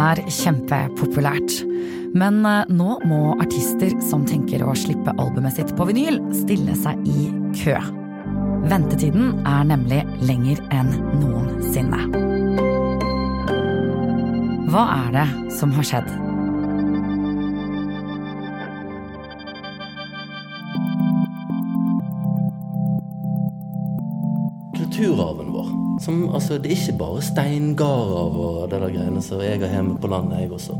er kjempepopulært. Men eh, nå må artister som tenker å slippe albumet sitt på vinyl, stille seg i kø. Ventetiden er nemlig lenger enn noensinne. Hva er det som har skjedd? Kulturarven vår. Som, altså, det er ikke bare steingarder og det der greiene som jeg har hjemme på landet, jeg også.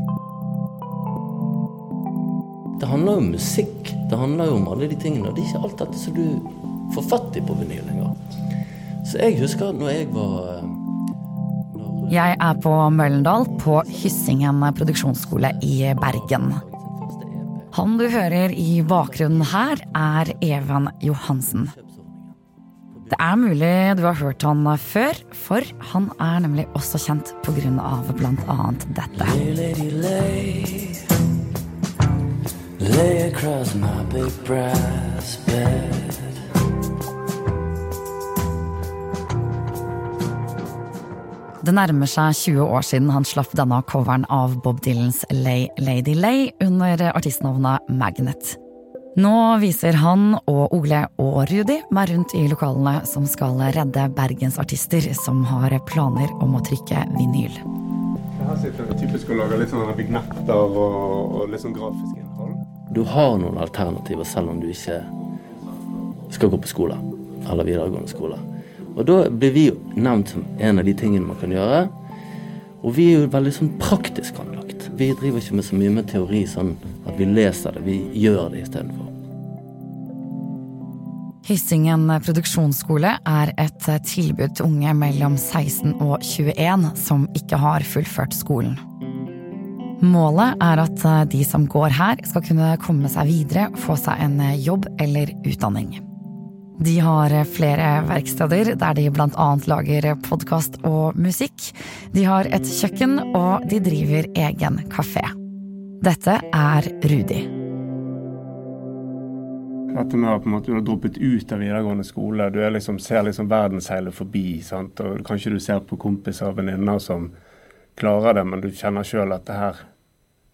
Det handler jo om musikk. Det handler jo om alle de tingene. Og det er ikke alt dette som du får fatt i på vinyl lenger. Så jeg husker når jeg var eh, når Jeg er på Møllendal, på Hyssingen produksjonsskole i Bergen. Han du hører i bakgrunnen her, er Even Johansen. Det er mulig du har hørt han før, for han er nemlig også kjent pga. annet dette. Lay, lay. Lay across my big brass bed. Det nærmer seg 20 år siden han slapp denne coveren av Bob Dylans Lay Lady Lay under artistnavnet Magnet. Nå viser han og Ole og Rudi meg rundt i lokalene som skal redde bergensartister som har planer om å trykke vinyl. Her sitter vi typisk og lager litt sånne vignetter og, og litt sånn grafisk innhold. Du har noen alternativer selv om du ikke skal gå på skole. Eller videregående skole. Og da blir vi jo nevnt som en av de tingene man kan gjøre. Og vi er jo veldig sånn praktisk anlagt. Vi driver ikke med så mye med teori sånn at vi leser det, vi gjør det istedenfor. Hyssingen produksjonsskole er et tilbud til unge mellom 16 og 21 som ikke har fullført skolen. Målet er at de som går her, skal kunne komme seg videre, få seg en jobb eller utdanning. De har flere verksteder der de bl.a. lager podkast og musikk. De har et kjøkken, og de driver egen kafé. Dette er Rudi. Dette med at på en måte, du har droppet ut av videregående skole, du er liksom, ser liksom verdensheilet forbi. Sant? og Kanskje du ser på kompiser og venninner som klarer det, men du kjenner sjøl at det her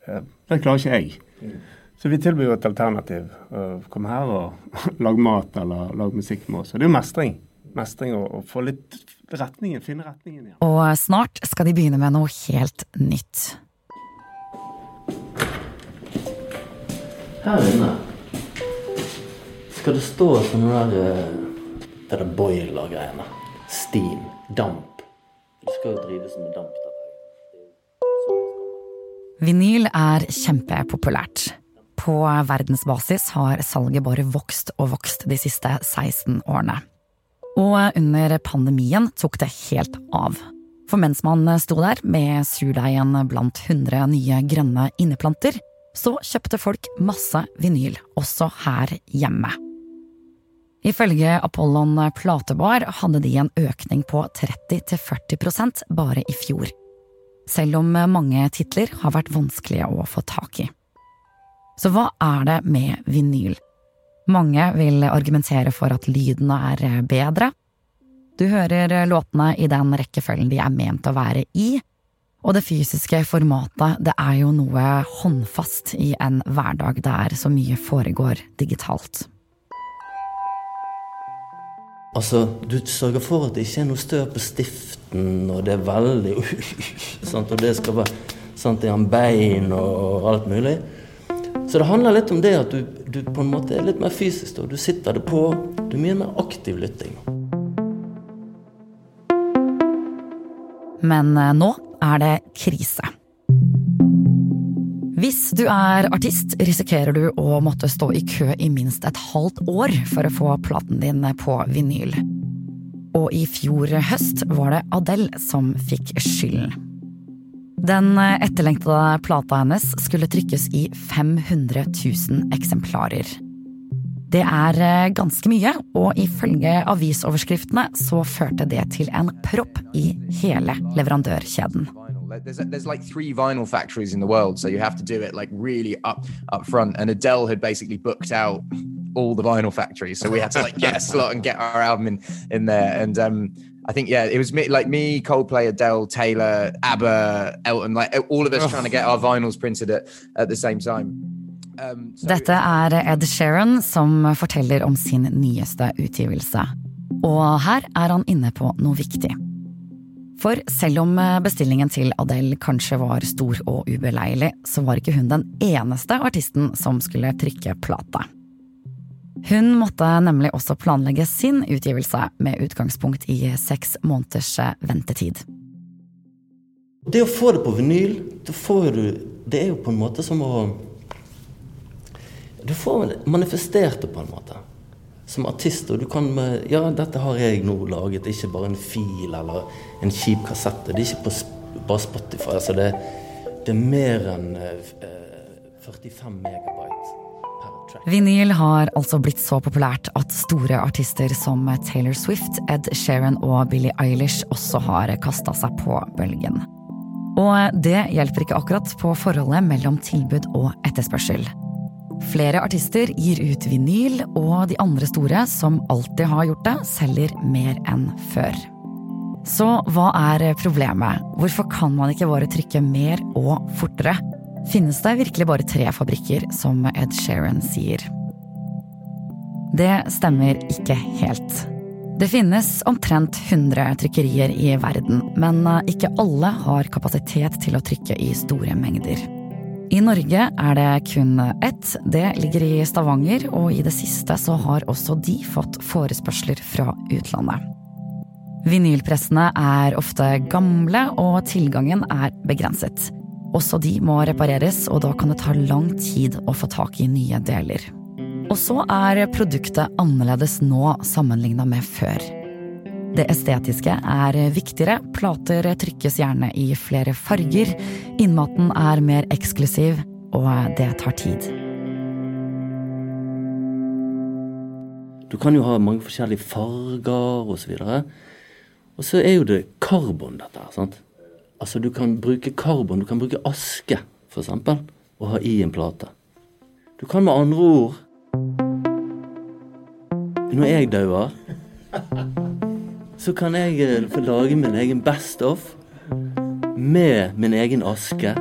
eh, Det klarer ikke jeg. Så vi tilbyr jo et alternativ. Kom her og lag mat eller lag musikk med oss. Og det er jo mestring. Mestring og, og få litt retningen, finne retningen igjen. Og snart skal de begynne med noe helt nytt. Her inne skal det stå sånne der eh, Det der boiler-greiene. Steam. Damp. Det skal jo drives med damp. Vinyl er kjempepopulært. På verdensbasis har salget bare vokst og vokst de siste 16 årene. Og under pandemien tok det helt av. For mens man sto der med surdeigen blant 100 nye grønne inneplanter, så kjøpte folk masse vinyl, også her hjemme. Ifølge Apollon platebar hadde de en økning på 30–40% bare i fjor. Selv om mange titler har vært vanskelige å få tak i. Så hva er det med vinyl? Mange vil argumentere for at lyden er bedre. Du hører låtene i den rekkefølgen de er ment å være i, og det fysiske formatet det er jo noe håndfast i en hverdag der så mye foregår digitalt. Altså, du sørger for at det ikke er noe støv på stiften, og det er veldig sant? Og det skal være sant, en bein og alt mulig. Så det handler litt om det at du, du på en måte er litt mer fysisk. Og du sitter det på. Du er mye mer aktiv lytting. Men eh, nå er det krise. Hvis du er artist, risikerer du å måtte stå i kø i minst et halvt år for å få platen din på vinyl. Og i fjor høst var det Adele som fikk skylden. Den etterlengtede plata hennes skulle trykkes i 500 000 eksemplarer. Det er ganske mye, og ifølge avisoverskriftene så førte det til en propp i hele leverandørkjeden. Like, There's, there's like three vinyl factories in the world, so you have to do it like really up up front. And Adele had basically booked out all the vinyl factories, so we had to like get a slot and get our album in in there. And um, I think yeah, it was me, like me, Coldplay, Adele, Taylor, ABBA, Elton, like all of us trying to get our vinyls printed at, at the same time. Um, so Dette er Ed Sheeran som forteller om sin nyeste utgivelse. Og her er han inne på noe viktig. For selv om bestillingen til Adele kanskje var stor og ubeleilig, så var ikke hun den eneste artisten som skulle trykke plata. Hun måtte nemlig også planlegge sin utgivelse med utgangspunkt i seks måneders ventetid. Det å få det på vinyl, du, det er jo på en måte som å Du får manifestert det på en måte. Som artist. Og du kan Ja, dette har jeg nå laget. Ikke bare en fil eller en kjip kassette. Det er ikke på, bare Spotify. Altså det, det er mer enn eh, 45 megabyte. Vinyl har altså blitt så populært at store artister som Taylor Swift, Ed Sheeran og Billie Eilish også har kasta seg på bølgen. Og det hjelper ikke akkurat på forholdet mellom tilbud og etterspørsel. Flere artister gir ut vinyl, og de andre store, som alltid har gjort det, selger mer enn før. Så hva er problemet? Hvorfor kan man ikke bare trykke mer og fortere? finnes det virkelig bare tre fabrikker, som Ed Sheeran sier. Det stemmer ikke helt. Det finnes omtrent 100 trykkerier i verden, men ikke alle har kapasitet til å trykke i store mengder. I Norge er det kun ett. Det ligger i Stavanger, og i det siste så har også de fått forespørsler fra utlandet. Vinylpressene er ofte gamle, og tilgangen er begrenset. Også de må repareres, og da kan det ta lang tid å få tak i nye deler. Og så er produktet annerledes nå sammenligna med før. Det estetiske er viktigere, plater trykkes gjerne i flere farger, innmaten er mer eksklusiv, og det tar tid. Du kan jo ha mange forskjellige farger osv. Og, så er jo det karbon, dette her. sant? Altså, du kan bruke karbon, du kan bruke aske, f.eks., og ha i en plate. Du kan med andre ord Når jeg dauer, så kan jeg eh, få lage min egen Best of med min egen aske.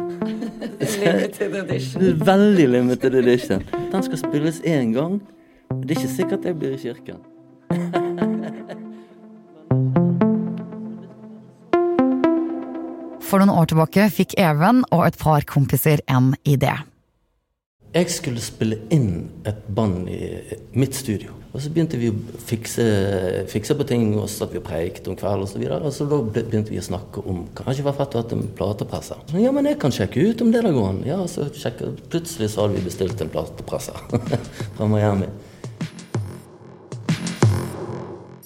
limited edition. Veldig limited edition. Den skal spilles én gang. Det er ikke sikkert jeg blir i kirken. For noen år tilbake fikk Even og et par kompiser en idé. Jeg skulle spille inn et band i mitt studio. Og så begynte vi å fikse, fikse på ting, og så satt vi og preiket om kvelden osv. Og, og så begynte vi å snakke om kanskje var fett å ha en platepresser. Ja, men jeg kan sjekke ut om det der går an. Ja, så sjekke, Plutselig så hadde vi bestilt en platepresser fra Miami.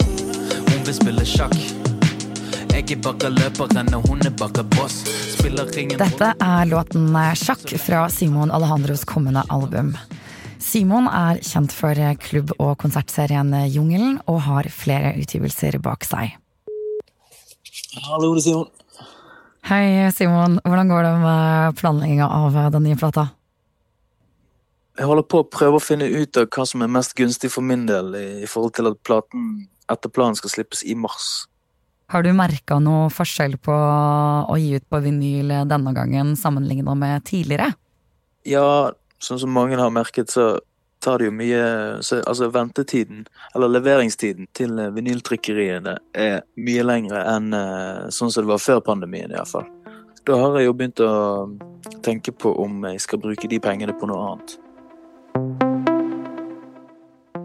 Hun vil spille sjakk. Dette er låten 'Sjakk' fra Simon Alejandros kommende album. Simon er kjent for klubb- og konsertserien Jungelen, og har flere utgivelser bak seg. Hallo, det er Simon. Hei, Simon. Hvordan går det med planlegginga av den nye plata? Jeg holder på å prøve å finne ut av hva som er mest gunstig for min del i forhold til at platen etter planen skal slippes i mars. Har du merka noe forskjell på å gi ut på vinyl denne gangen sammenligna med tidligere? Ja, sånn som mange har merket, så tar det jo mye så, Altså ventetiden, eller leveringstiden til vinyltrykkeriene er mye lengre enn eh, sånn som det var før pandemien, iallfall. Da har jeg jo begynt å tenke på om jeg skal bruke de pengene på noe annet.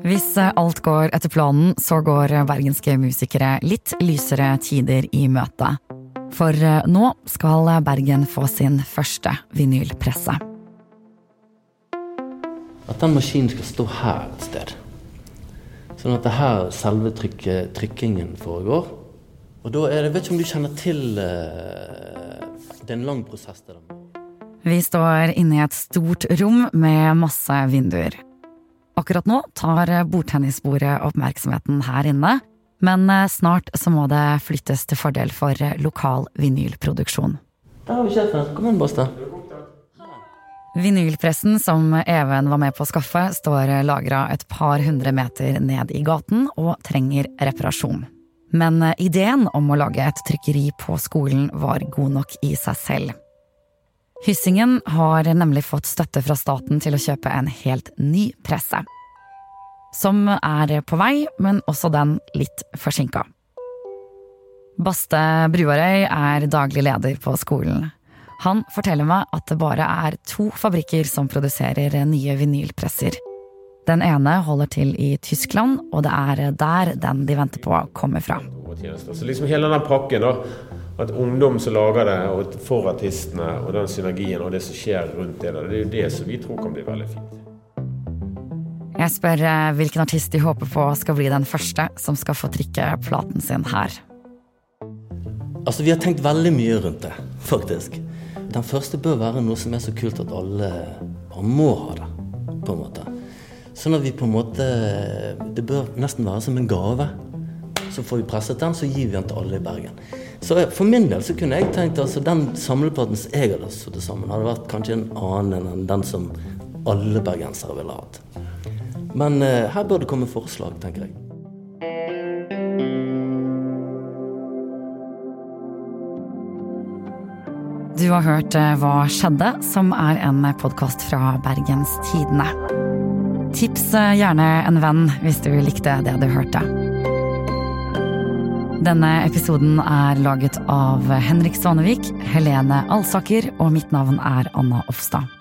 Hvis alt går etter planen, så går bergenske musikere litt lysere tider i møte. For eh, nå skal Bergen få sin første vinylpresse. At den maskinen skal stå her et sted. Sånn at det her selve trykke, trykkingen foregår. Og da er det, Jeg vet ikke om du kjenner til Det er en lang prosess det. Vi står inne i et stort rom med masse vinduer. Akkurat nå tar bordtennisbordet oppmerksomheten her inne, men eh, snart så må det flyttes til fordel for eh, lokal vinylproduksjon. Der har vi sjefen. Kom inn, Båstad. Vinylpressen som Even var med på å skaffe, står lagra et par hundre meter ned i gaten og trenger reparasjon. Men ideen om å lage et trykkeri på skolen var god nok i seg selv. Hyssingen har nemlig fått støtte fra staten til å kjøpe en helt ny presse. Som er på vei, men også den litt forsinka. Baste Bruarøy er daglig leder på skolen. Han forteller meg at det bare er to fabrikker som produserer nye vinylpresser. Den ene holder til i Tyskland, og det er der den de venter på, kommer fra. Så liksom hele den pakken, da. At ungdom som lager det, og for artistene, og den synergien og det som skjer rundt det, det er jo det som vi tror kan bli veldig fint. Jeg spør eh, hvilken artist de håper på skal bli den første som skal få trykke platen sin her. Altså, Vi har tenkt veldig mye rundt det, faktisk. Den første bør være noe som er så kult at alle bare må ha det. på en måte. Sånn at vi på en måte Det bør nesten være som en gave. Så får vi presset den, så gir vi den til alle i Bergen. Så For min del så kunne jeg tenkt altså den samleplaten som jeg hadde satt sammen, hadde vært kanskje en annen enn den som alle bergensere ville hatt. Men uh, her bør det komme forslag, tenker jeg. Du har hørt eh, Hva skjedde?, som er en podkast fra Bergens Tidende. Tips eh, gjerne en venn hvis du likte det du hørte. Denne episoden er laget av Henrik Svanevik, Helene Alsaker, og mitt navn er Anna Offstad.